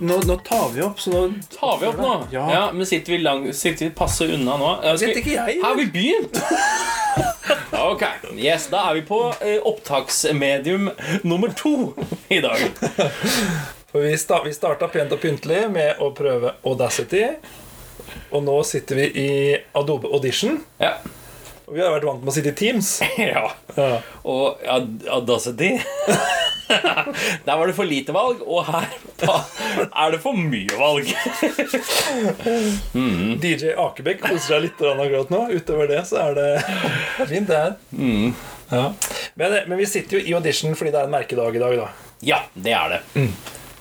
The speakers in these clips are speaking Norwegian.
Nå? Nå, tar vi opp, så nå Tar vi opp nå? Ja. Ja, men sitter vi, lang, sitter vi passe unna nå? Skal Vet ikke jeg. Har vi begynt? Ok, yes, Da er vi på eh, opptaksmedium nummer to i dag. For vi, sta, vi starta pent og pyntelig med å prøve Audacity. Og nå sitter vi i Adobe Audition. Ja. Og vi har vært vant med å sitte i Teams. ja. Ja. Og ja, Audacity Der var det for lite valg, og her er det for mye valg. DJ Akebekk koser seg litt akkurat nå. Utover det så er det fint, det her. Ja. Men, men vi sitter jo i audition fordi det er en merkedag i dag, da. Ja, det er det.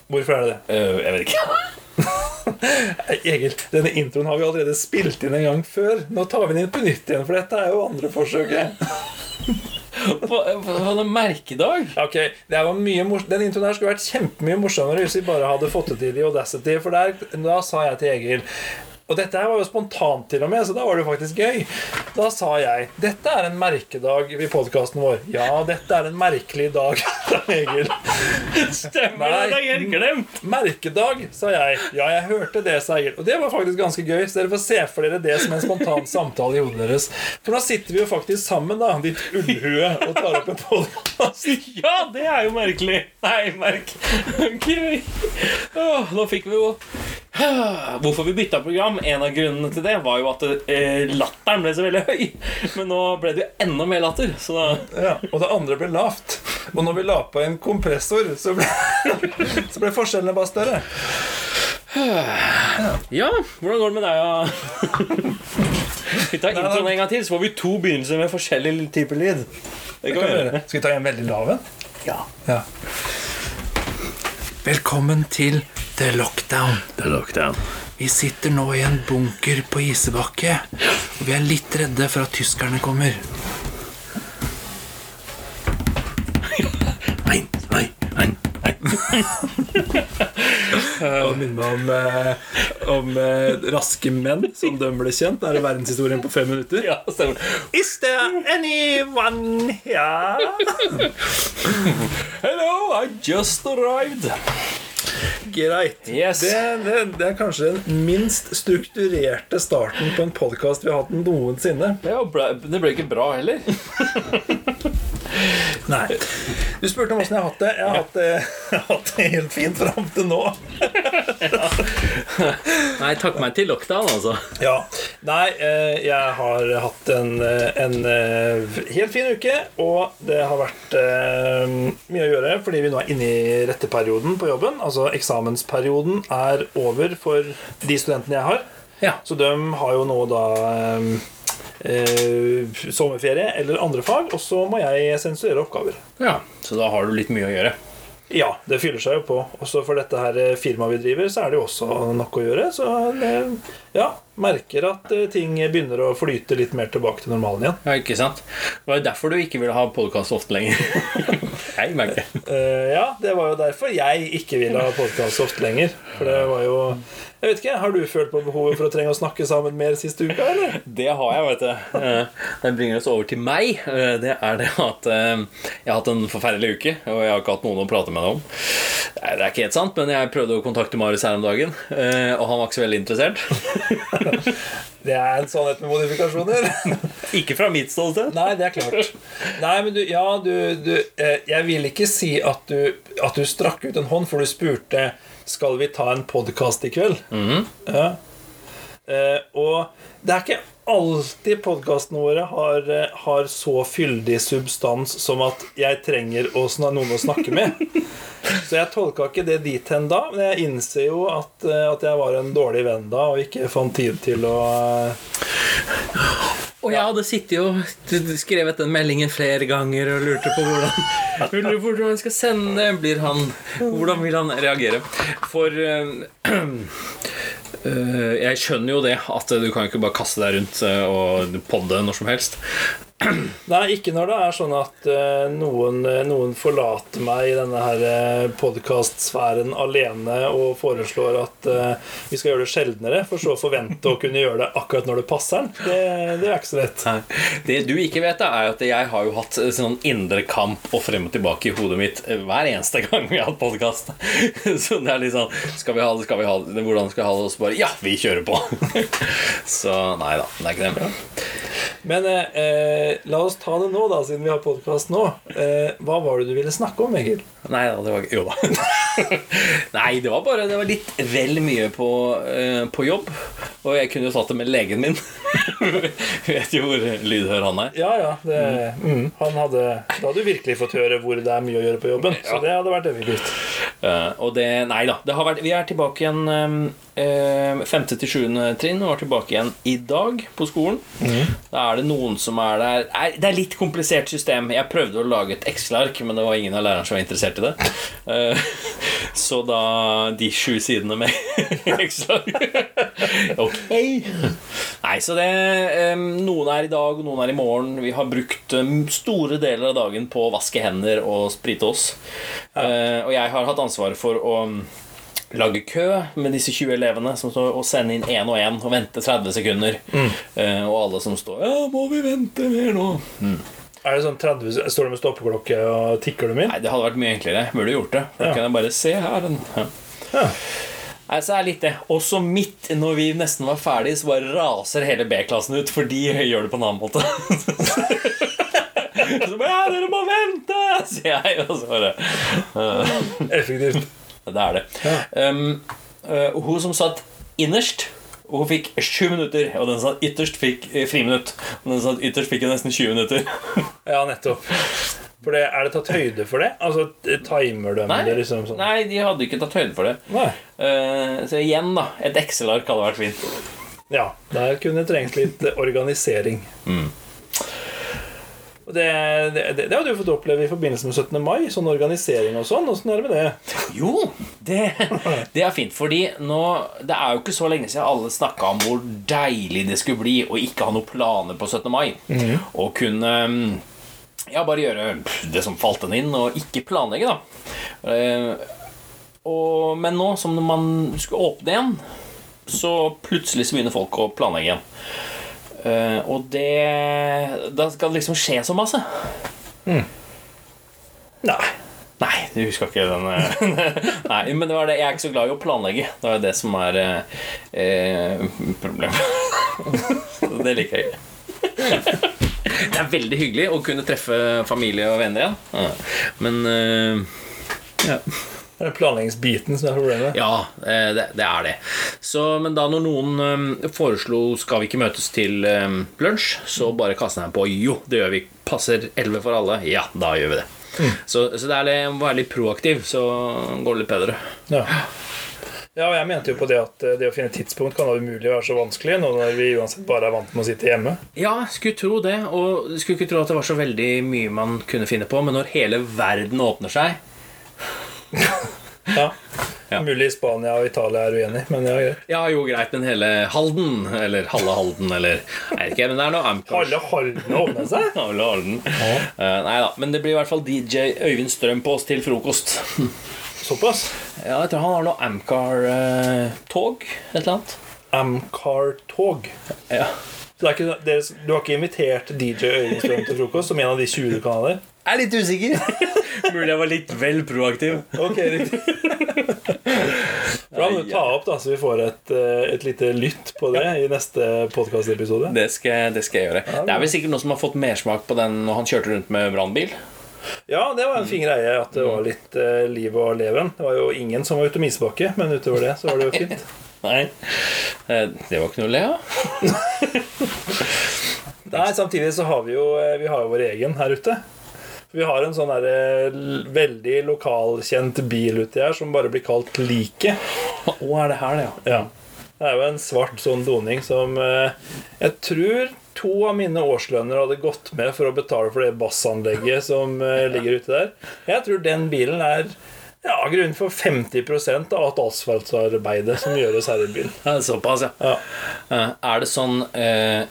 Hvorfor er det det? Uh, jeg vet ikke. Egil, denne introen har vi allerede spilt inn en gang før. Nå tar vi den inn på nytt igjen, for dette er jo andre forsøket. På en merkedag? Ok, det var mye Den introen her skulle vært kjempemye morsommere hvis vi bare hadde fått det til i Audacity. For der, da sa jeg til Egil Og dette her var jo spontant, til og med, så da var det jo faktisk gøy. Da sa jeg dette er en merkedag i podkasten vår. Ja, dette er en merkelig dag, sa Egil. Stemmer det, det er glemt. Merkedag, sa jeg. Ja, jeg hørte det, sa Egil. Og det var faktisk ganske gøy. Så dere får se for dere det som en spontan samtale i hodet deres. For nå sitter vi jo faktisk sammen, da, ditt ullhue, og tar opp en podkast. Ja, det er jo merkelig. Nei, merk. Åh, nå fikk vi jo Hvorfor vi bytta program, en av grunnene til det var jo at eh, latteren ble så veldig høy. Men nå ble det jo enda mer latter. Så da Ja, og det andre ble lavt. Og når vi la på en kompressor, så ble, så ble forskjellene bare større. Ja, hvordan går det med deg, da? Vi tar introen en gang til, så får vi to begynnelser med forskjellig type lyd. Det kan vi gjøre. Skal vi ta en veldig lav en? Ja. Ja. Velkommen til The Lockdown. Det er lockdown. Vi sitter nå i en bunker på Isebakke, og vi er litt redde for at tyskerne kommer. Nei, nei, nei, nei. Og minner meg om, eh, om eh, raske menn, som de ble kjent. Det er verdenshistorien på fem minutter. Ja, stemmer. Is there anyone here? Hello, I just arrived. Greit. Yes. Det, det, det er kanskje den minst strukturerte starten på en podkast vi har hatt noensinne. Ja, ble, det ble ikke bra heller. Nei. Du spurte om åssen jeg har hatt det. Jeg har hatt det, jeg har hatt det helt fint fram til nå. Nei, takk meg til lockdown, altså. Ja. Nei, eh, jeg har hatt en, en eh, helt fin uke, og det har vært eh, mye å gjøre fordi vi nå er inne i retteperioden på jobben. Altså eksamensperioden er over for de studentene jeg har. Ja. Så de har jo nå da eh, sommerferie eller andre fag, og så må jeg sensurere oppgaver. ja. Så da har du litt mye å gjøre. Ja, det fyller seg jo på. Også for dette her eh, firmaet vi driver, så er det jo også nok å gjøre. Så det, ja, merker at eh, ting begynner å flyte litt mer tilbake til normalen igjen. Ja, ikke sant? Det var jo derfor du ikke ville ha podkast ofte lenger. Jeg merker det. Eh, ja, det var jo derfor jeg ikke ville ha podkast ofte lenger. For det var jo Jeg vet ikke, Har du følt på behovet for å trenge å snakke sammen mer siste uka, eller? Det har jeg, vet du. Den bringer oss over til meg. Eh, Det er det at eh, jeg har hatt en forferdelig uke, og jeg har ikke hatt noen å prate med deg om. Det er ikke helt sant, men jeg prøvde å kontakte Marius her om dagen, eh, og han var ikke så veldig interessert. Det er en sannhet med modifikasjoner. Ikke fra mitt ståsted. Nei, det er klart. Nei, men du, ja, du, du eh, Jeg vil ikke si at du, at du strakk ut en hånd, for du spurte Skal vi ta en podkast i kveld. Ja. eh, og det er ikke alltid podkastene våre har, eh, har så fyldig substans som at jeg trenger å noen å snakke med. Så jeg tolka ikke det dit hen da, men jeg innser jo at, eh, at jeg var en dårlig venn da og ikke fant tid til å eh, Og jeg hadde sittet og skrevet den meldingen flere ganger og lurte på hvordan hvordan jeg skal sende Blir han Hvordan vil han reagere? For øh, øh, jeg skjønner jo det at du kan ikke bare kaste deg rundt eh, og podde når som helst. Nei, ikke når det er sånn at eh, noen, eh, noen forlater meg i denne her uh, podkastsfæren alene og foreslår at eh, vi skal gjøre det sjeldnere, for så å forvente å kunne gjøre det akkurat når det passer. Det, det er ikke så lett. Nei. Det du ikke vet, er at jeg har jo hatt sånn indre kamp og frem og tilbake i hodet mitt hver eneste gang vi har hatt podkast. Så det er litt sånn Skal vi ha det, skal vi ha det, hvordan skal vi ha det? Og så bare Ja, vi kjører på. Så nei da, det er ikke det. Men eh, eh, la oss ta det nå, da, siden vi har podkast nå. Eh, hva var det du ville snakke om, Egil? Nei da, det var Jo da. Nei, det var bare Det var litt vel mye på, eh, på jobb. Og jeg kunne jo tatt det med legen min. Vet jo hvor lydhør han er. Ja, ja. Det, mm, han hadde, da hadde du virkelig fått høre hvor det er mye å gjøre på jobben. Så det hadde vært effektivt. Eh, og det Nei da. Det har vært, vi er tilbake igjen eh, femte til sjuende trinn var tilbake igjen i dag på skolen. Da er det noen som er der er, Det er litt komplisert system. Jeg prøvde å lage et Excel-ark, men det var ingen av lærerne som var interessert i det. Eh, så da De sju sidene med Excel-ark Ok. Nei, så det eh, Noen er i dag, og noen er i morgen. Vi har brukt eh, store deler av dagen på å vaske hender og sprite oss. Eh, og jeg har hatt ansvaret for å lage kø med disse 20 elevene som står og sende inn én og én og vente 30 sekunder. Eh, og alle som står Ja, må vi vente mer nå? Er det sånn 30, Står du med stoppeklokke og tikker dem inn? Nei, det hadde vært mye enklere. Burde gjort det. Da Ja. kan jeg bare se her. Den. Ja. Ja. Nei, så er det litt det. Og så midt når vi nesten var ferdig, så bare raser hele B-klassen ut, for de gjør det på en annen måte. så bare Ja, dere må vente! sier jeg. Og så bare Effektivt. Det er det. Um, uh, hun som satt innerst hun fikk sju minutter, og den som satt ytterst, fikk eh, friminutt. Og den som satt ytterst, fikk nesten 20 minutter. Ja, nettopp. For det, Er det tatt høyde for det? Altså, Timer de Nei. det liksom sånn? Nei, de hadde ikke tatt høyde for det. Uh, så igjen, da. Et Excel-ark hadde vært fint. Ja, der kunne det trengt litt organisering. organisering. Og det, det, det, det har du fått oppleve i forbindelse med 17. mai. Sånn organisering og sånn. Åssen er det med det? Jo, det, det er fint. Fordi nå Det er jo ikke så lenge siden alle snakka om hvor deilig det skulle bli å ikke ha noen planer på 17. mai. Og kunne mm, ja, bare gjøre det som falt en inn, og ikke planlegge, da. Eh, og, men nå som man skulle åpne igjen, så plutselig så begynner folk å planlegge igjen. Eh, og det Da skal det liksom skje så masse. Nei. Nei, du husker ikke den eh, Nei, men det var det. Jeg er ikke så glad i å planlegge. Det er det som er eh, eh, problemet. Det liker jeg ikke. Det er veldig hyggelig å kunne treffe familie og venner igjen. Ja. Men eh, ja. Det er planleggingsbiten som er problemet. Ja, eh, det, det er det. Så, men da når noen um, foreslo skal vi ikke møtes til um, lunsj, så bare kastet jeg på jo, det gjør vi. Passer 11 for alle? Ja, da gjør vi det. Så, så det er litt, være litt proaktiv, så går det litt bedre. Ja. ja, jeg mente jo på det at det å finne tidspunkt kan da umulig være så vanskelig nå når vi uansett bare er vant med å sitte hjemme. Ja, skulle tro det. Og skulle ikke tro at det var så veldig mye man kunne finne på. Men når hele verden åpner seg Ja. Ja. Mulig Spania og Italia er uenig, men ja, greit. Ja, jo, greit, men hele Halden, eller halve Halden, eller Jeg vet ikke, men det er noe Amcar. Halve Halden åpner seg. Halve Halden. Eh, nei da, men det blir i hvert fall DJ Øyvind Strøm på oss til frokost. Såpass. Ja, jeg tror han har noe Amcar-tog, et eller annet. Amcar-tog. Ja. Så det ikke, det, du har ikke invitert DJ Øyvind Strøm til frokost som en av de 20 du kan ha der? Jeg er litt usikker. Mulig jeg var litt vel proaktiv. Ok, riktig. Da må du ta opp, da, så vi får et, eh, et lite lytt på det i neste podkastepisode. Det skal, det skal jeg gjøre. Det er vel sikkert noen som har fått mersmak på den når han kjørte rundt med brannbil. Ja, det var en fin greie at det var litt eh, liv og leven. Det var jo ingen som var ute om isbakke, men utover det så var det jo fint. Nei, eh, det var ikke noe å le av. Nei, Samtidig så har vi jo, eh, vi har jo vår egen her ute. Vi har en sånn der, veldig lokalkjent bil uti her som bare blir kalt Liket. Å, er det her, det, ja? Ja. Det er jo en svart sånn doning som eh, Jeg tror to av mine årslønner hadde gått med for å betale for det bassanlegget som eh, ligger ute der. Jeg tror den bilen er ja, grunnen for 50% av alt asfaltarbeidet som gjøres her i byen. Såpass, ja. Ja. Eh, Er det sånn eh,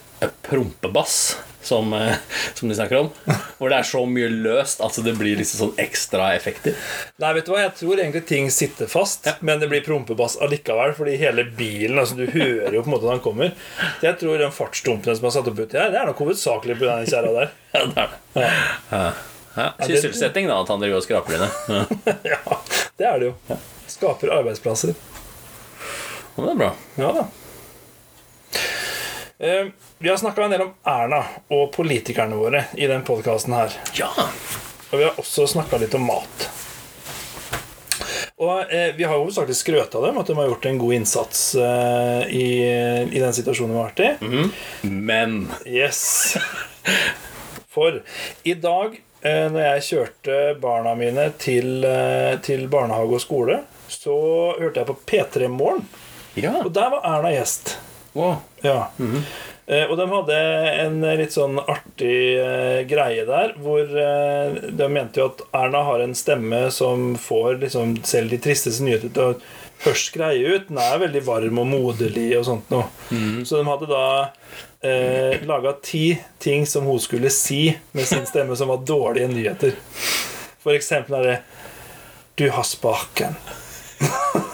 prompebass? Som, eh, som de snakker om. Hvor det er så mye løst at det blir liksom sånn ekstra effekter. Nei, vet du hva, jeg tror egentlig ting sitter fast, men det blir prompebass allikevel. Fordi hele bilen, altså du hører jo på en måte når han kommer. Så jeg tror den fartsdumpen som er satt opp uti her, det er nok hovedsakelig på den kjerra der. Ja, det er det. Ja. Ja. Ja. Sysselsetting, da, at han driver og skraper dine. Ja. ja, det er det jo. Skaper arbeidsplasser. Ja, det er bra. Ja da. Eh, vi har snakka en del om Erna og politikerne våre i den podkasten her. Ja. Og vi har også snakka litt om mat. Og eh, vi har jo hovedsakelig skrøt av dem, at de har gjort en god innsats eh, i, i den situasjonen vi har vært i. Men Yes. For i dag, eh, når jeg kjørte barna mine til, eh, til barnehage og skole, så hørte jeg på P3 Morgen, Ja. og der var Erna gjest. Wow. Ja. Eh, Og de hadde en litt sånn artig eh, greie der, hvor eh, de mente jo at Erna har en stemme som får liksom selv de tristeste nyheter til å høres greie ut. Den er veldig varm og moderlig og sånt noe. Så de hadde da eh, laga ti ting som hun skulle si med sin stemme som var dårlige nyheter. For eksempel er det Du har spaken.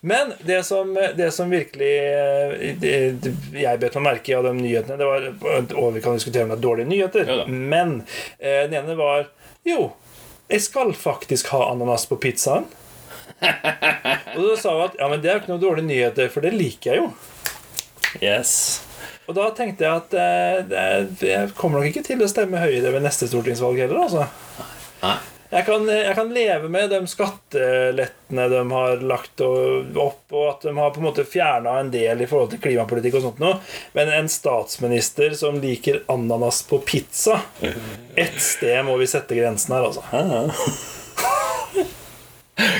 Men det som, det som virkelig eh, det, jeg bet meg merke i av de nyhetene det var, Og vi kan diskutere om det er dårlige nyheter, Ja men eh, den ene var Jo, jeg skal faktisk ha ananas på pizzaen. Og da sa hun at ja, men det er jo ikke noen dårlige nyheter, for det liker jeg jo. Yes. Og da tenkte jeg at eh, det, jeg kommer nok ikke til å stemme Høyre ved neste stortingsvalg heller, altså. Nei. Jeg kan, jeg kan leve med de skattelettene de har lagt opp, og at de har på en måte fjerna en del i forhold til klimapolitikk og sånt noe, men en statsminister som liker ananas på pizza Ett sted må vi sette grensen her, altså.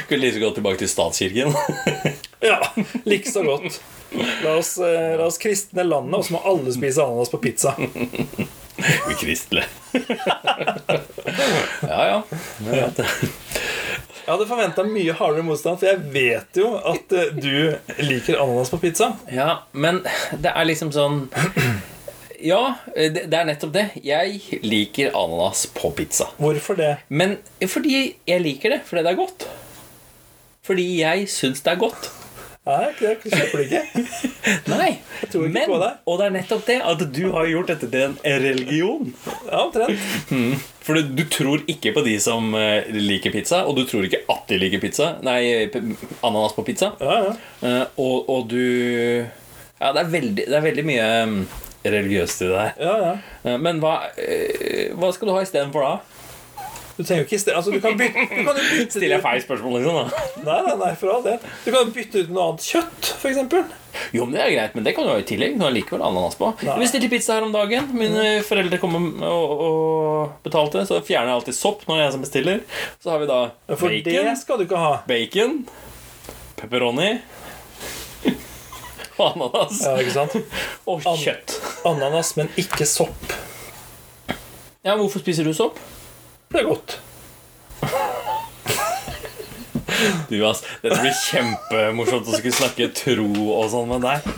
Kunne like så godt tilbake til statskirken. Ja, Likså godt. La oss, eh, la oss kristne landet, og så må alle spise ananas på pizza. Ukristelig. ja, ja. Jeg hadde forventa mye hardere motstand, for jeg vet jo at eh, du liker ananas på pizza. Ja, men det er liksom sånn Ja, det, det er nettopp det. Jeg liker ananas på pizza. Hvorfor det? Men fordi jeg liker det. Fordi det er godt. Fordi jeg syns det er godt. Nei, jeg kjøper det ikke. Nei. ikke Men, det. og det er nettopp det at du har gjort dette til en religion. Ja, omtrent. For du, du tror ikke på de som eh, liker pizza, og du tror ikke at de liker pizza. Nei, ananas på pizza. Ja, ja. Eh, og, og du Ja, det er veldig, det er veldig mye mm, religiøst i det her. ja, ja. Eh, Men hva, hva skal du ha istedenfor da? Du trenger jo ikke altså, du kan bytte, du kan bytte Stiller jeg feil spørsmål, liksom? da? Nei, nei, nei, for all del. Du kan bytte ut noe annet kjøtt, eksempel. Jo, men det er greit, men det kan du ha i tillegg. Du kan likevel ananas på. Nei. Vi bestilte pizza her om dagen. Mine foreldre kom og, og, betalte, så fjerner jeg alltid sopp når jeg som bestiller. Så har vi da For det bacon, skal du ikke ha. bacon, pepperoni og ananas. Ja, ikke sant? Og kjøtt. Ananas, men ikke sopp. Ja, hvorfor spiser du sopp? Det er godt. Du, ass, Dette blir kjempemorsomt å skulle snakke tro og sånn med deg.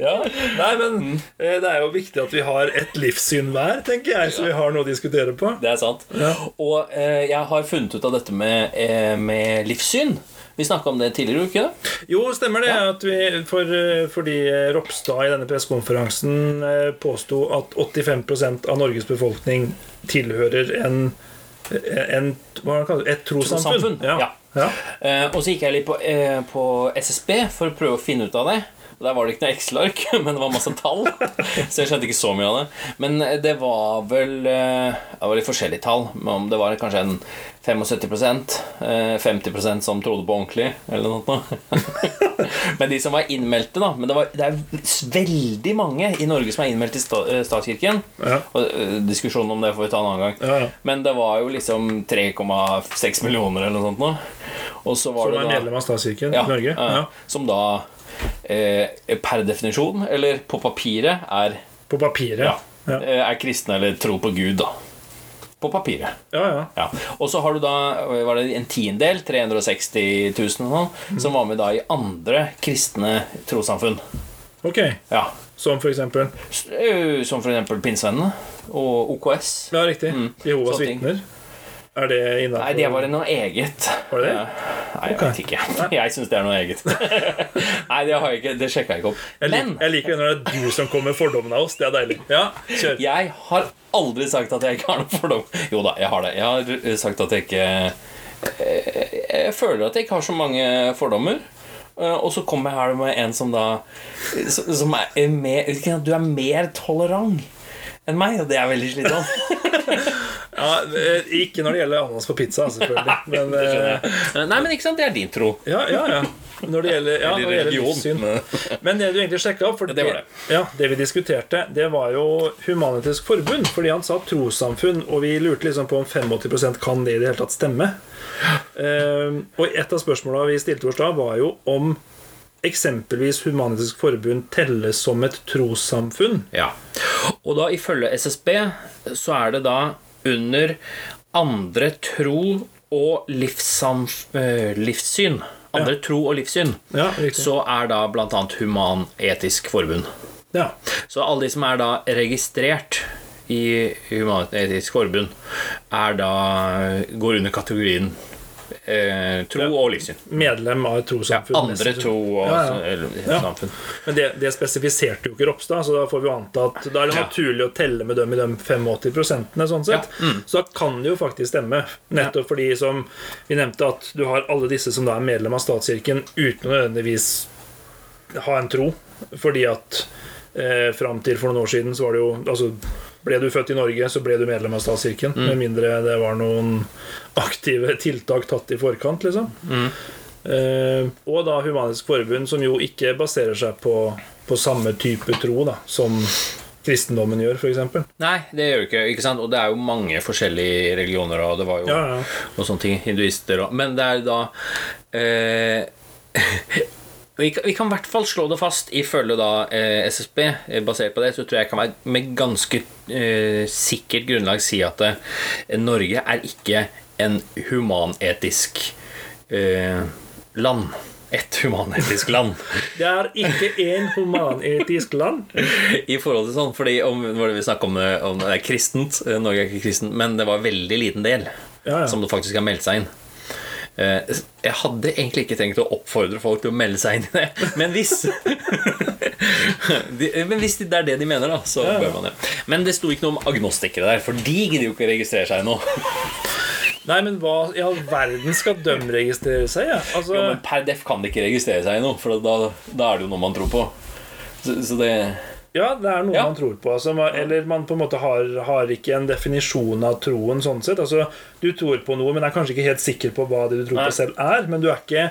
Ja, Nei, men eh, det er jo viktig at vi har et livssyn hver, tenker jeg, så vi har noe å diskutere på. Det er sant. Og eh, jeg har funnet ut av dette med, eh, med livssyn. Vi snakka om det tidligere, ikke det? Jo, stemmer det. At vi, for, eh, fordi Ropstad i denne pressekonferansen eh, påsto at 85% av Norges befolkning tilhører en, en hva kaller det, et trossamfunn. Ja. ja. Ja. Eh, og så gikk jeg litt på, på SSB for å prøve å finne ut av det. Og Der var det ikke noe Excel-ark, men det var masse tall. Så jeg skjønte ikke så mye av det. Men eh, det var vel eh, Det var litt forskjellige tall. Men om det var kanskje en 75 eh, 50% som trodde på ordentlig, eller noe sånt. Men de som var innmeldte, da Men det, var, det er veldig mange i Norge som er innmeldt i eh, statskirken. Ja. Og eh, Diskusjonen om det får vi ta en annen gang. Ja, ja. Men det var jo liksom 3,6 millioner eller noe sånt nå. Og så var Som det er da medlem av statskirken i Norge. Som da eh, per definisjon, eller på papiret, er, På papiret. ja, eh, er kristne eller tror på Gud, da. På papiret. Ja, ja. Ja. Og så har du da var det en tiendedel, 360 000 og mm. som var med da i andre kristne trossamfunn. Ok. Ja. Som for eksempel øh, Som for eksempel Pinnsvennene og OKS. Ja, riktig. Jehovas sånne ting. vitner. Er det innafor Nei, det var noe eget. Var det det? Nei, jeg okay. vet ikke. Jeg syns det er noe eget. Nei, det har jeg ikke Det sjekka jeg ikke opp. jeg, Men lik, jeg liker når det er du som kommer med fordommene av oss. Det er deilig. Ja, kjør. jeg har aldri sagt at jeg ikke har noen fordom. Jo da, jeg har det. Jeg har eh, sagt at jeg ikke eh, Jeg føler at jeg ikke har så mange fordommer. Eh, Og så kommer jeg her med en som da Som er mer Du er mer tolerant enn meg, og det er veldig slitsomt. Ja, eh, ikke når det gjelder ananas på pizza, selvfølgelig. Men, eh, jeg. Nei, men ikke sant, det er din tro. ja, ja, ja. Når det gjelder, ja, når det gjelder livssyn. men- det du egentlig sjekka opp for Det var det. Ja, det vi diskuterte, det var jo Human-Etisk Forbund. Fordi han sa trossamfunn, og vi lurte liksom på om 85 kan det i det hele tatt stemme. Eh, og et av spørsmåla vi stilte oss da, var jo om eksempelvis Human-Etisk Forbund telles som et trossamfunn. Ja. Og da ifølge SSB så er det da under andre tro og eh, livssyn Andre tro og livssyn Ja, så er da bl.a. Human-Etisk Forbund. Ja. Så alle de som er da registrert i Human-Etisk Forbund, er da går under kategorien eh, tro og livssyn. Medlem av et trossamfunn. Andre tro og Ja, ja. Ja. samfunn. Men det, det spesifiserte jo ikke Ropstad, så da får vi anta at da er det Ja. naturlig å telle med dem i de 85% sånn sett. Mm. Så da kan det jo faktisk stemme. Nettopp fordi som vi nevnte at du har alle disse som da er medlem av statskirken uten å nødvendigvis ha en tro. Fordi at eh, fram til for noen år siden så var det jo altså, ble du født i Norge, så ble du medlem av statskirken. Mm. Med mindre det var noen aktive tiltak tatt i forkant, liksom. Mm. Eh, og da Humanisk Forbund, som jo ikke baserer seg på, på samme type tro da, som kristendommen gjør, f.eks. Nei, det gjør det ikke. ikke sant? Og det er jo mange forskjellige religioner, og det var jo Ja, ja. og sånne ting. Hinduister og Men det er da eh, vi, kan, vi kan i hvert fall slå det fast ifølge da eh, SSB. eh, Basert på det så tror jeg kan være med ganske eh, sikkert grunnlag si at eh, Norge er ikke en humanetisk eh, land. Et humanetisk land. Det er ikke en humanetisk land. I forhold til sånn, fordi om, var det vi snakket om, om det er kristent Norge er ikke kristent, men det var en veldig liten del Ja, ja. som faktisk har meldt seg inn. Eh, Jeg hadde egentlig ikke tenkt å oppfordre folk til å melde seg inn i det, men hvis de, Men hvis det er det de mener, da, så bør man det. Men det sto ikke noe om agnostikere der, for de gidder jo ikke registrere seg nå. Nei, men hva i all verden skal de registrere seg? Ja? Altså, Jo, men per def kan de ikke registrere seg i noe, for da, da er det jo noe man tror på. Så, så det ja, det er noe Ja. man tror på. Altså, eller man på en måte har, har ikke en definisjon av troen sånn sett. Altså, du tror på noe, men er kanskje ikke helt sikker på hva det du tror Nei. på selv er. Men du er ikke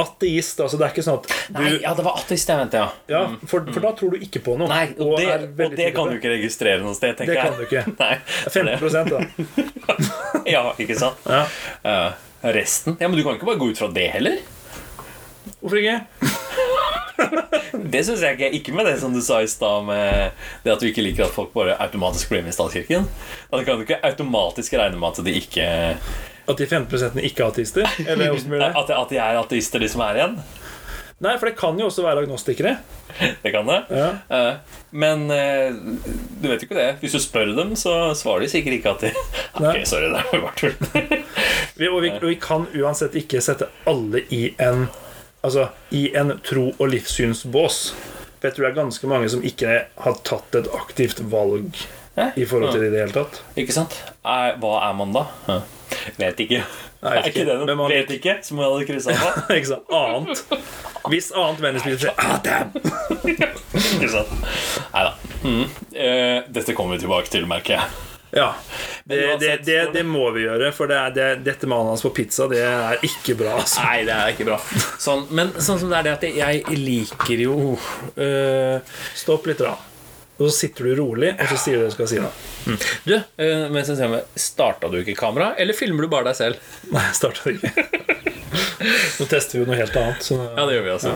ateist. Altså, det er ikke sånn at du Nei, ja, det var ateist jeg mente, ja. Ja, for, for da tror du ikke på noe. Nei, og, det, er og det kan du ikke registrere noe sted, tenker Det kan du ikke. Nei, for det- 15 da. Ja, ikke sant? Ja. Uh, resten Ja, Men du kan ikke bare gå ut fra det heller. Hvorfor ikke? Det syns jeg ikke. Ikke med det som du sa i stad, med det at du ikke liker at folk bare automatisk blir med i statskirken. Da kan du ikke automatisk regne med at de ikke At de 15 ikke er ateister? Eller hvordan blir det? At, at de er ateister, de som er igjen. Nei, for det kan jo også være agnostikere. Det kan det. Ja. Eh, Men eh, du vet jo ikke det. Hvis du spør dem, så svarer de sikkert ikke at de Ok, sorry, det er bare tull. Og, vi, og vi kan uansett ikke sette alle i en Altså i en tro- og livssynsbås. For jeg tror det er ganske mange som ikke har tatt et aktivt valg Hæ? i forhold til det i det hele tatt. Ikke sant? Er, hva er man da? Vet ikke. Nei, er ikke det noe? Man- Vet ikke, som jeg hadde kryssa på? ikke sant? Annet. Hvis annet vennligspiller sier ah, damn! Ikke sant? Nei da. Mm. Eh, dette kommer vi tilbake til, merker jeg. Ja. Det, det, det, det må vi gjøre, for det det, dette med ananas på pizza, det er ikke bra. Altså. Nei, det er ikke bra. Sånn, men sånn som det er det at jeg liker jo øh, Stopp litt, da. Og så sitter du rolig, og så sier du det du skal si. da Du, uh, mens jeg ser meg Starta du ikke kamera, eller filmer du bare deg selv? Nei, jeg starta ikke. Nå tester vi jo noe helt annet. Så, Ja, det gjør vi altså.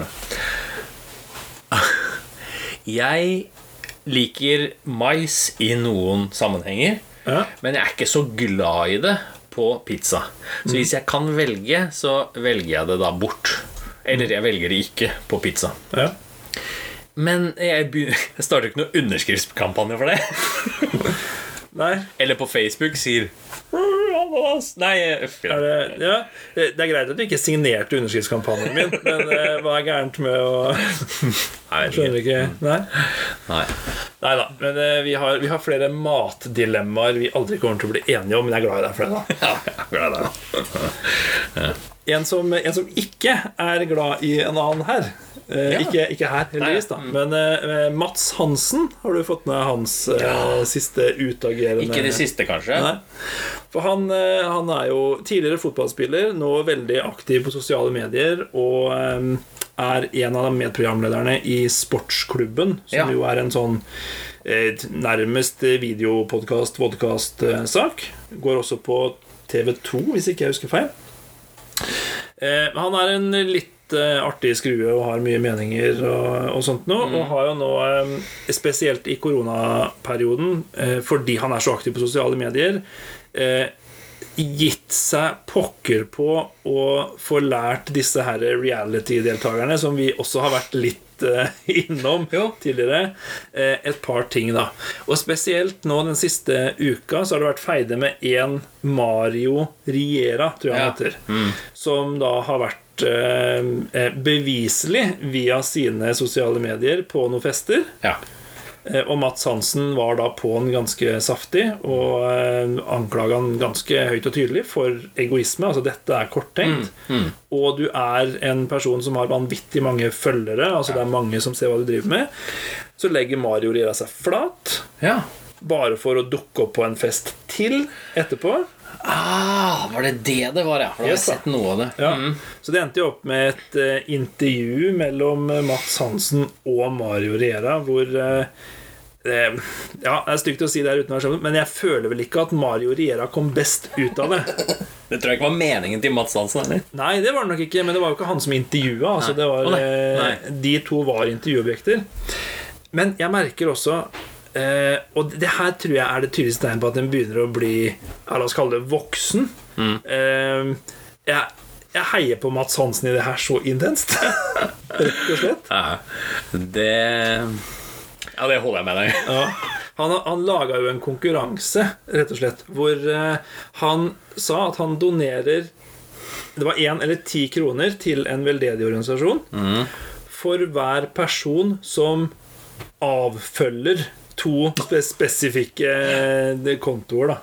Jeg liker mais i noen sammenhenger, Ja. men jeg er ikke så glad i det på pizza. Så hvis jeg kan velge, så velger jeg det da bort. Eller jeg velger det ikke på pizza. Ja. Men jeg, begynner, jeg starter ikke noen underskriftskampanje for det. Nei. Eller på Facebook sier Ananas. Nei, uff, ja. Det, ja, det er greit at du ikke signerte underskriftskampanjen min, men eh, hva er gærent med å Skjønner ikke. ikke Nei. Nei. Nei da. Men eh, vi har, vi har flere matdilemmaer vi aldri kommer til å bli enige om, men jeg er glad i deg for det. da Ja, jeg er glad i deg. En som, en som ikke er glad i en annen her. Eh, Ja. ikke, ikke her, heldigvis, da. Men eh, Mats Hansen, har du fått med hans eh, siste utagerende Ikke det siste, kanskje? Nei. For han, eh, han er jo tidligere fotballspiller, nå veldig aktiv på sosiale medier, og eh, er en av medprogramlederne i Sportsklubben, som Ja. jo er en sånn eh, nærmest videopodkast, vodkast-sak. Går også på TV2, hvis ikke jeg husker feil. Eh, han er en litt eh, artig skrue og har mye meninger og, og sånt noe. Og har jo nå, eh, spesielt i koronaperioden, eh, fordi han er så aktiv på sosiale medier, eh, gitt seg pokker på å få lært disse her reality-deltakerne, som vi også har vært litt uh, innom Jo. tidligere, eh, et par ting, da. Og spesielt nå den siste uka så har det vært feide med én Mario Riera, tror jeg han heter, mm. som da har vært eh, beviselig via sine sosiale medier på noen fester. Ja. Eh, Og Mats Hansen var da på'n ganske saftig og eh, anklaga han ganske høyt og tydelig for egoisme. Altså dette er korttenkt. Og du er en person som har vanvittig mange følgere, altså det er mange som ser hva du driver med. Så legger Mario Riera seg flat, ja. bare for å dukke opp på en fest til etterpå. Ah, var det det det var, ja? For da har jeg sett noe av det. Ja. Så det endte jo opp med et uh, intervju mellom eh, Mats Hansen og Mario Riera, hvor uh, eh, Ja, det er stygt å si det her uten å være skjønn, men jeg føler vel ikke at Mario Riera kom best ut av det. Det tror jeg ikke var meningen til Mats Hansen. heller. Nei, det var det nok ikke, men det var jo ikke han som intervjua. Altså, det Nei. de to var intervjuobjekter. Men jeg merker også eh, Og det her tror jeg er det tydeligste tegnet på at den begynner å bli La oss kalle det voksen. Mm. Eh, jeg, jeg heier på Mats Hansen i det her så intenst. Rett og slett. Ja. Det Ja, det holder jeg med deg. Ja. Han, han laga jo en konkurranse, rett og slett, hvor eh, han sa at han donerer Det var én eller ti kroner til en veldedig organisasjon for hver person som avfølger to spesifikke eh, kontoer, da.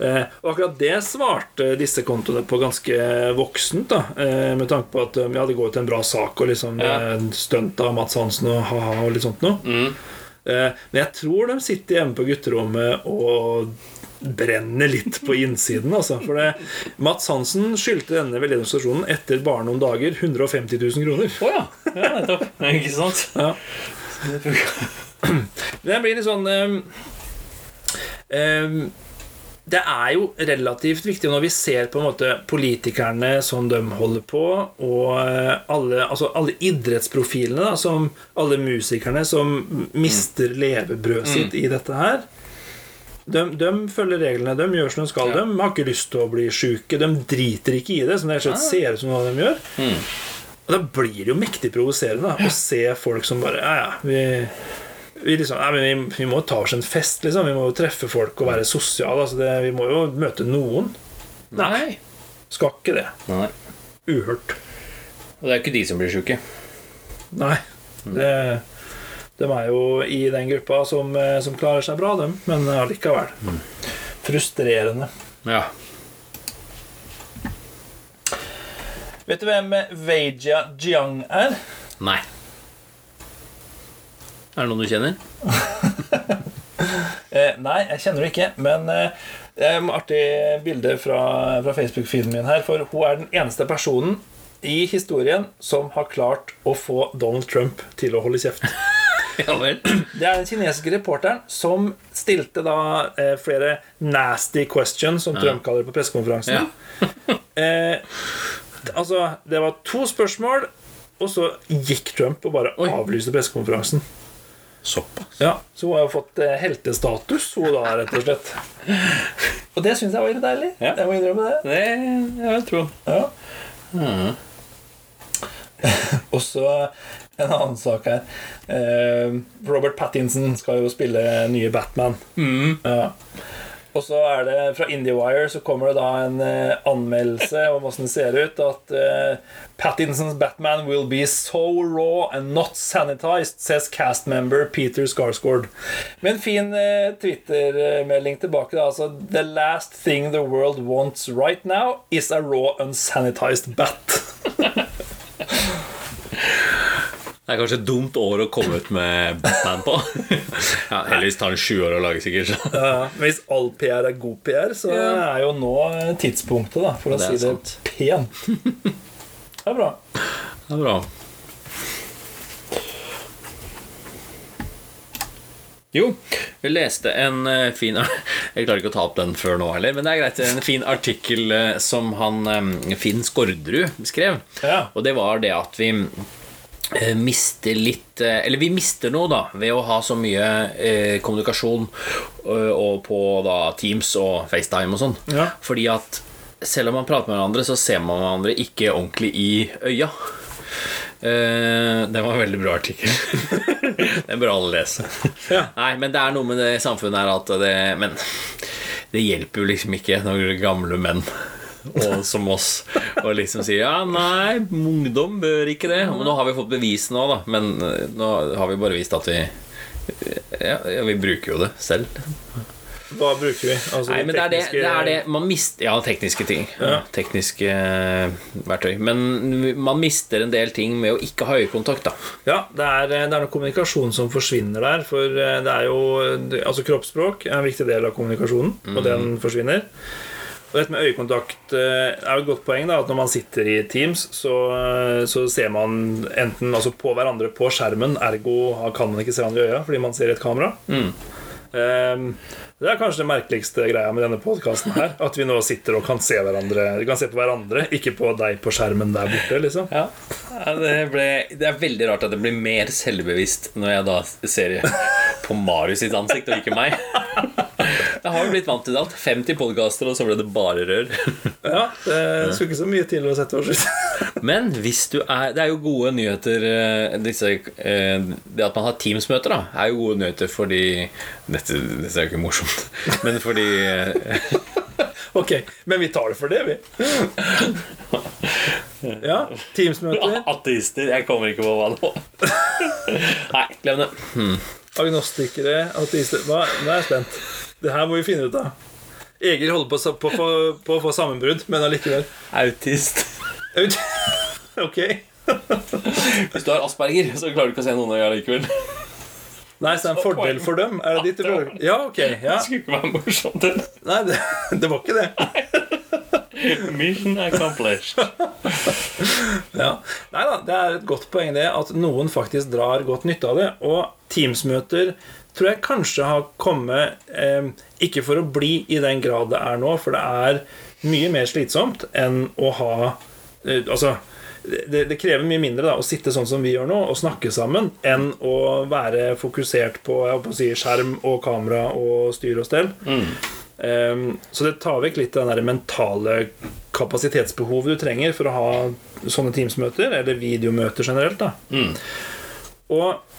Eh, og akkurat det svarte disse kontoene på ganske voksent, da. Eh, med tanke på at eh, ja, det går til en bra sak, og liksom Ja. eh, stunt av Mats Hansen og ha-ha og litt sånt noe. Eh, Men jeg tror de sitter hjemme på gutterommet og brenner litt på innsiden. Altså. For det, Mats Hansen skyldte denne veldedige etter bare noen dager 150 000 kroner. Å ja. ja. Nettopp. Ikke sant? Ja. Men jeg blir litt sånn um, um, Det er jo relativt viktig når vi ser på en måte politikerne som de holder på, og eh, alle, altså alle idrettsprofilene, da, som alle musikerne som mister levebrødet sitt i dette her. De, de følger reglene, de gjør som de skal. Ja. De har ikke lyst til å bli sjuke. De driter ikke i det, som det og ser ut som hva de gjør. Og da blir det jo mektig provoserende å se folk som bare Ja, ja, vi, vi, liksom, nei, vi, vi må ta oss en fest, liksom. Vi må jo treffe folk og være sosiale. Altså det, vi må jo møte noen. Nei. Skal ikke det. Nei. Uhørt. Og det er jo ikke de som blir sjuke. Nei. Det, de er jo i den gruppa som, eh, som klarer seg bra, dem. Men allikevel. Frustrerende. Ja. Vet du hvem Weijia Jiang er? Nei. Er det noen du kjenner? Eh, nei, jeg kjenner det ikke, men eh, det er et artig bilde fra, fra Facebook-feeden min her. For hun er den eneste personen i historien som har klart å få Donald Trump til å holde kjeft. Ja. Det er den kinesiske reporteren som stilte da eh, flere nasty questions, som Trump kaller det på pressekonferansen. Ja. Eh, altså, det var to spørsmål, og så gikk Trump og bare Oi. avlyste pressekonferansen. Såpass. Ja, Så hun har jo fått eh, heltestatus, hun da, rett og slett. Og det syns jeg var litt deilig. Ja. Jeg må innrømme det. Det jeg vil tro. Ja. Og så en annen sak her. Eh, Robert Pattinson skal jo spille nye Batman. Ja. Og så er det fra IndieWire så kommer det da en eh, anmeldelse om åssen det ser ut. At eh, Pattinsons Batman will be so raw and not sanitized, says cast member Peter Skarsgård. Med en fin eh, Twitter-melding tilbake. da Altså The last thing the world wants right now is a raw, unsanitized bat. Det er kanskje et dumt år å komme ut med Batman på. ja, Heldigvis tar det sju år å lage, sikkert. Ja, men hvis all PR er god PR, så er jo nå tidspunktet, da, for å Det er si det sant. pent. Det er bra. Det er bra. Jo, vi leste en eh, fin Jeg klarer ikke å ta opp den før nå heller, men det er greit. En fin artikkel eh, som han eh, Finn Skårderud skrev. Ja. Og det var det at vi mister litt eh, Eller vi mister noe, da, ved å ha så mye eh, kommunikasjon og, og på da Teams og FaceTime og sånn. Ja. Fordi at selv om man prater med hverandre, så ser man hverandre ikke ordentlig i øya. Uh, det var en veldig bra artikkel. Den bør alle lese. Ja. Nei, men det er noe med det samfunnet her at det Men det hjelper jo liksom ikke når gamle menn og som oss og liksom sier ja, nei, ungdom bør ikke det. Men nå har vi fått bevis nå, da. Men eh, nå har vi bare vist at vi ja, ja, vi bruker jo det selv. Hva bruker vi? Altså, Nei, men det er det, det er det Man mister Ja, tekniske ting. Ja. Tekniske eh, verktøy. Men man mister en del ting med å ikke ha øyekontakt, da. Ja, det er, det er noe kommunikasjon som forsvinner der. For eh, det er jo Altså, kroppsspråk er en viktig del av kommunikasjonen, og den forsvinner. Og dette med øyekontakt eh, er jo et godt poeng. da At når man sitter i Teams, så, eh, så ser man enten altså på hverandre på skjermen, ergo kan man ikke se hverandre i øya fordi man ser i et kamera. Ehm, det er kanskje det merkeligste greia med denne podkasten her. At vi nå sitter og kan se hverandre Vi kan se på hverandre, ikke på deg på skjermen der borte. liksom Ja, det, ble, det er veldig rart at det blir mer selvbevisst når jeg da ser på Marius sitt ansikt og ikke meg. Jeg har jo blitt vant til det alt. 50 podkaster, og så ble det bare rør. Ja, Det skulle ikke så mye til å sette oss ut. Men hvis du er Det er jo gode nyheter eh, disse, eh, Det at man har Teams-møter, da, er jo gode nyheter fordi Dette, dette er jo ikke morsomt, men fordi eh, Ok, men vi tar det for det, vi. Ja, Teams-møter. Ateister. Jeg kommer ikke på hva nå. Nei, glem det. Agnostikere, ateister Nå er jeg spent. Det her må vi finne ut av. Egil holder på, på, på, på å få sammenbrudd, men allikevel. Autist. Aut Ok. Hvis du har asperger, så klarer du ikke å se noen av dem likevel. Nei, så det er en fordel for dem. Er det ditt råd? Ja, ok. Ja. Det skulle ikke være morsomt. Nei, det, det var ikke det. Mission accomplished. Ja. Nei da, det er et godt poeng det at noen faktisk drar godt nytte av det. Og Teams-møter tror jeg kanskje har kommet eh, Ikke for å bli i den grad det er nå, for det er mye mer slitsomt enn å ha eh, Altså det, det krever mye mindre da, å sitte sånn som vi gjør nå, og snakke sammen, enn å være fokusert på, jeg på å si, skjerm og kamera og styr og stell. Um, så det tar vekk litt av det mentale kapasitetsbehovet du trenger for å ha sånne Teams-møter, eller videomøter generelt. da Og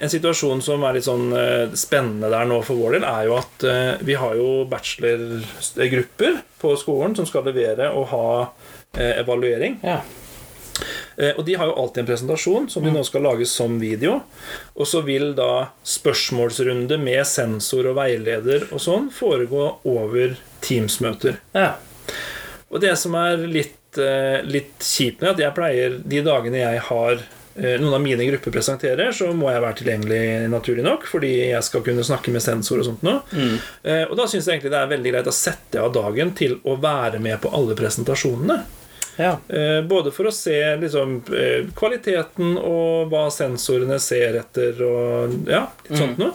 en situasjon som er litt sånn eh, spennende der nå for vår del, er jo at eh, vi har jo bachelorgrupper på skolen som skal levere og ha eh, evaluering. Ja. Eh, Og de har jo alltid en presentasjon som de nå skal lage som video. Og så vil da spørsmålsrunde med sensor og veileder og sånn foregå over Teams-møter. ja. Og det som er litt, eh, litt kjipt med at jeg pleier De dagene jeg har eh, noen av mine grupper presenterer, så må jeg være tilgjengelig naturlig nok, fordi jeg skal kunne snakke med sensor og sånt nå. Mm. Og da syns jeg egentlig det er veldig greit å sette av dagen til å være med på alle presentasjonene. ja. Eh, Både for å se liksom, eh, kvaliteten og hva sensorene ser etter, og ja, litt sånt noe.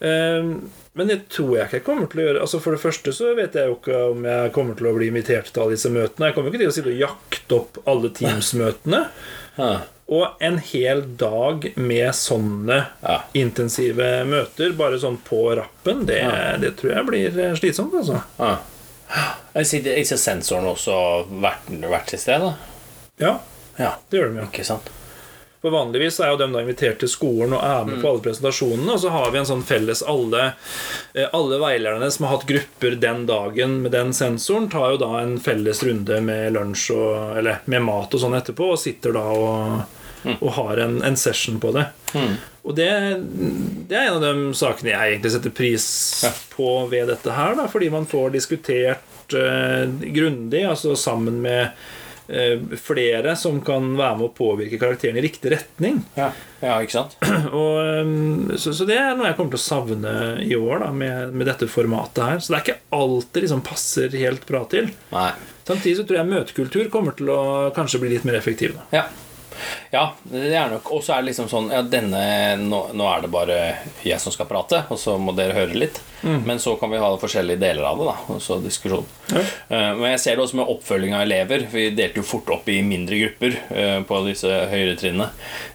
Eh, Men det tror jeg ikke jeg kommer til å gjøre. Altså For det første så vet jeg jo ikke om jeg kommer til å bli invitert til alle disse møtene. Jeg kommer jo ikke til å sitte og jakte opp alle Teams-møtene. Ja. Og en hel dag med sånne Ja. intensive møter, bare sånn på rappen, det, det tror jeg blir eh, slitsomt, altså. Ja. Jeg ser sensoren også vært, vært til stede? Ja, Ja. det gjør de jo. Ikke sant? For vanligvis er jo de da invitert til skolen og er med på alle presentasjonene. Og så har vi en sånn felles alle, eh, alle veilederne som har hatt grupper den dagen med den sensoren, tar jo da en felles runde med lunsj og, eller med mat og sånn etterpå, og sitter da og, og har en, en session på det. Og det, det er en av de sakene jeg egentlig setter pris Ja. på ved dette her, da, fordi man får diskutert uh, grundig, altså sammen med uh, flere som kan være med å påvirke karakteren i riktig retning. Ja, ja ikke sant? Og, um, så, så det er noe jeg kommer til å savne i år da, med, med dette formatet her. Så det er ikke alt det liksom passer helt bra til. Nei. Samtidig så tror jeg møtekultur kommer til å kanskje bli litt mer effektiv. Da. Ja. Ja, det er nok Og så er det liksom sånn Ja, denne nå, nå er det bare jeg som skal prate, og så må dere høre litt. Men så kan vi ha forskjellige deler av det, da. Og så diskusjon. Ja. Eh, Men jeg ser det også med oppfølging av elever. Vi delte jo fort opp i mindre grupper eh, på disse høyere trinnene.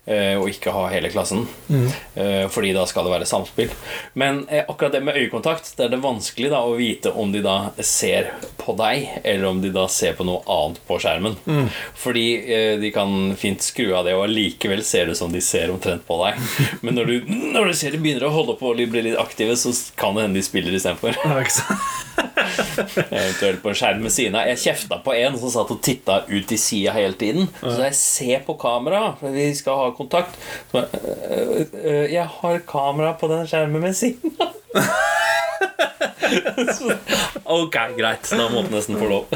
eh, Og ikke ha hele klassen. Mm. Fordi da skal det være samspill. Men akkurat det med øyekontakt, det er det vanskelig da å vite om de da ser på deg, eller om de da ser på noe annet på skjermen. Fordi eh, de kan fint skru av det, og allikevel ser det som de ser omtrent på deg. Men når du, når du ser de begynner å holde på og bli litt aktive, så kan det hende de spiller istedenfor. Eventuelt på en skjerm ved siden av. Jeg kjefta på en som satt og titta ut til sida hele tiden. Så jeg ser på kamera, for vi skal ha kontakt'. Så jeg, «Øh, øh, 'Jeg har kamera på den skjermen ved siden av'. Ok, greit. Da må jeg nesten få lov.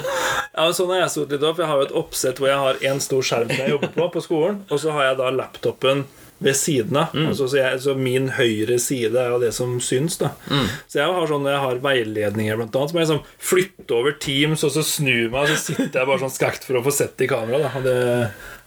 Ja, sånn har jeg stått litt opp. Jeg har jo et oppsett hvor jeg har en stor skjerm som jeg jobber på på skolen, og så har jeg da laptopen ved siden av. Altså, så, jeg, så min høyre side er jo det som syns. da Så jeg har sånn, jeg har veiledninger, blant annet. Så må jeg sånn flytte over Teams og så snu meg, og så sitter jeg bare sånn skakt for å få sett i kamera. Da. Det,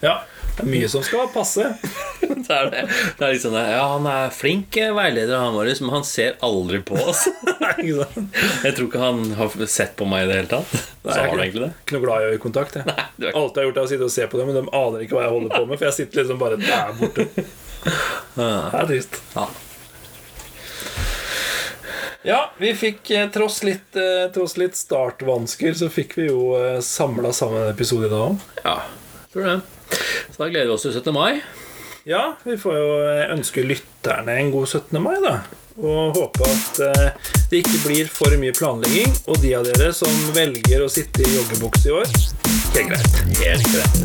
ja, det er mye som skal passe. det, er det, det er liksom det. Ja, han er flink eh, veileder, han vår, men han ser aldri på oss. Jeg tror ikke han har sett på meg i det hele tatt. Så jeg er har han egentlig det. Ikke noe glad i øyekontakt. Jeg. ikke- Alt jeg har gjort, er å sitte og se på dem, men de aner ikke hva jeg holder på med. For jeg sitter liksom bare der borte. Det er trist. Ja. Ja, vi fikk eh, tross litt, eh, tross litt startvansker, så fikk vi jo samla sammen en episode i dag òg. ja, tror det. Så da gleder vi oss til 17. mai. Ja, vi får jo eh, ønske lytterne en god 17. mai, da. Og håpe at eh, det ikke blir for mye planlegging. Og de av dere som velger å sitte i joggebukse i år, helt greit. Helt greit.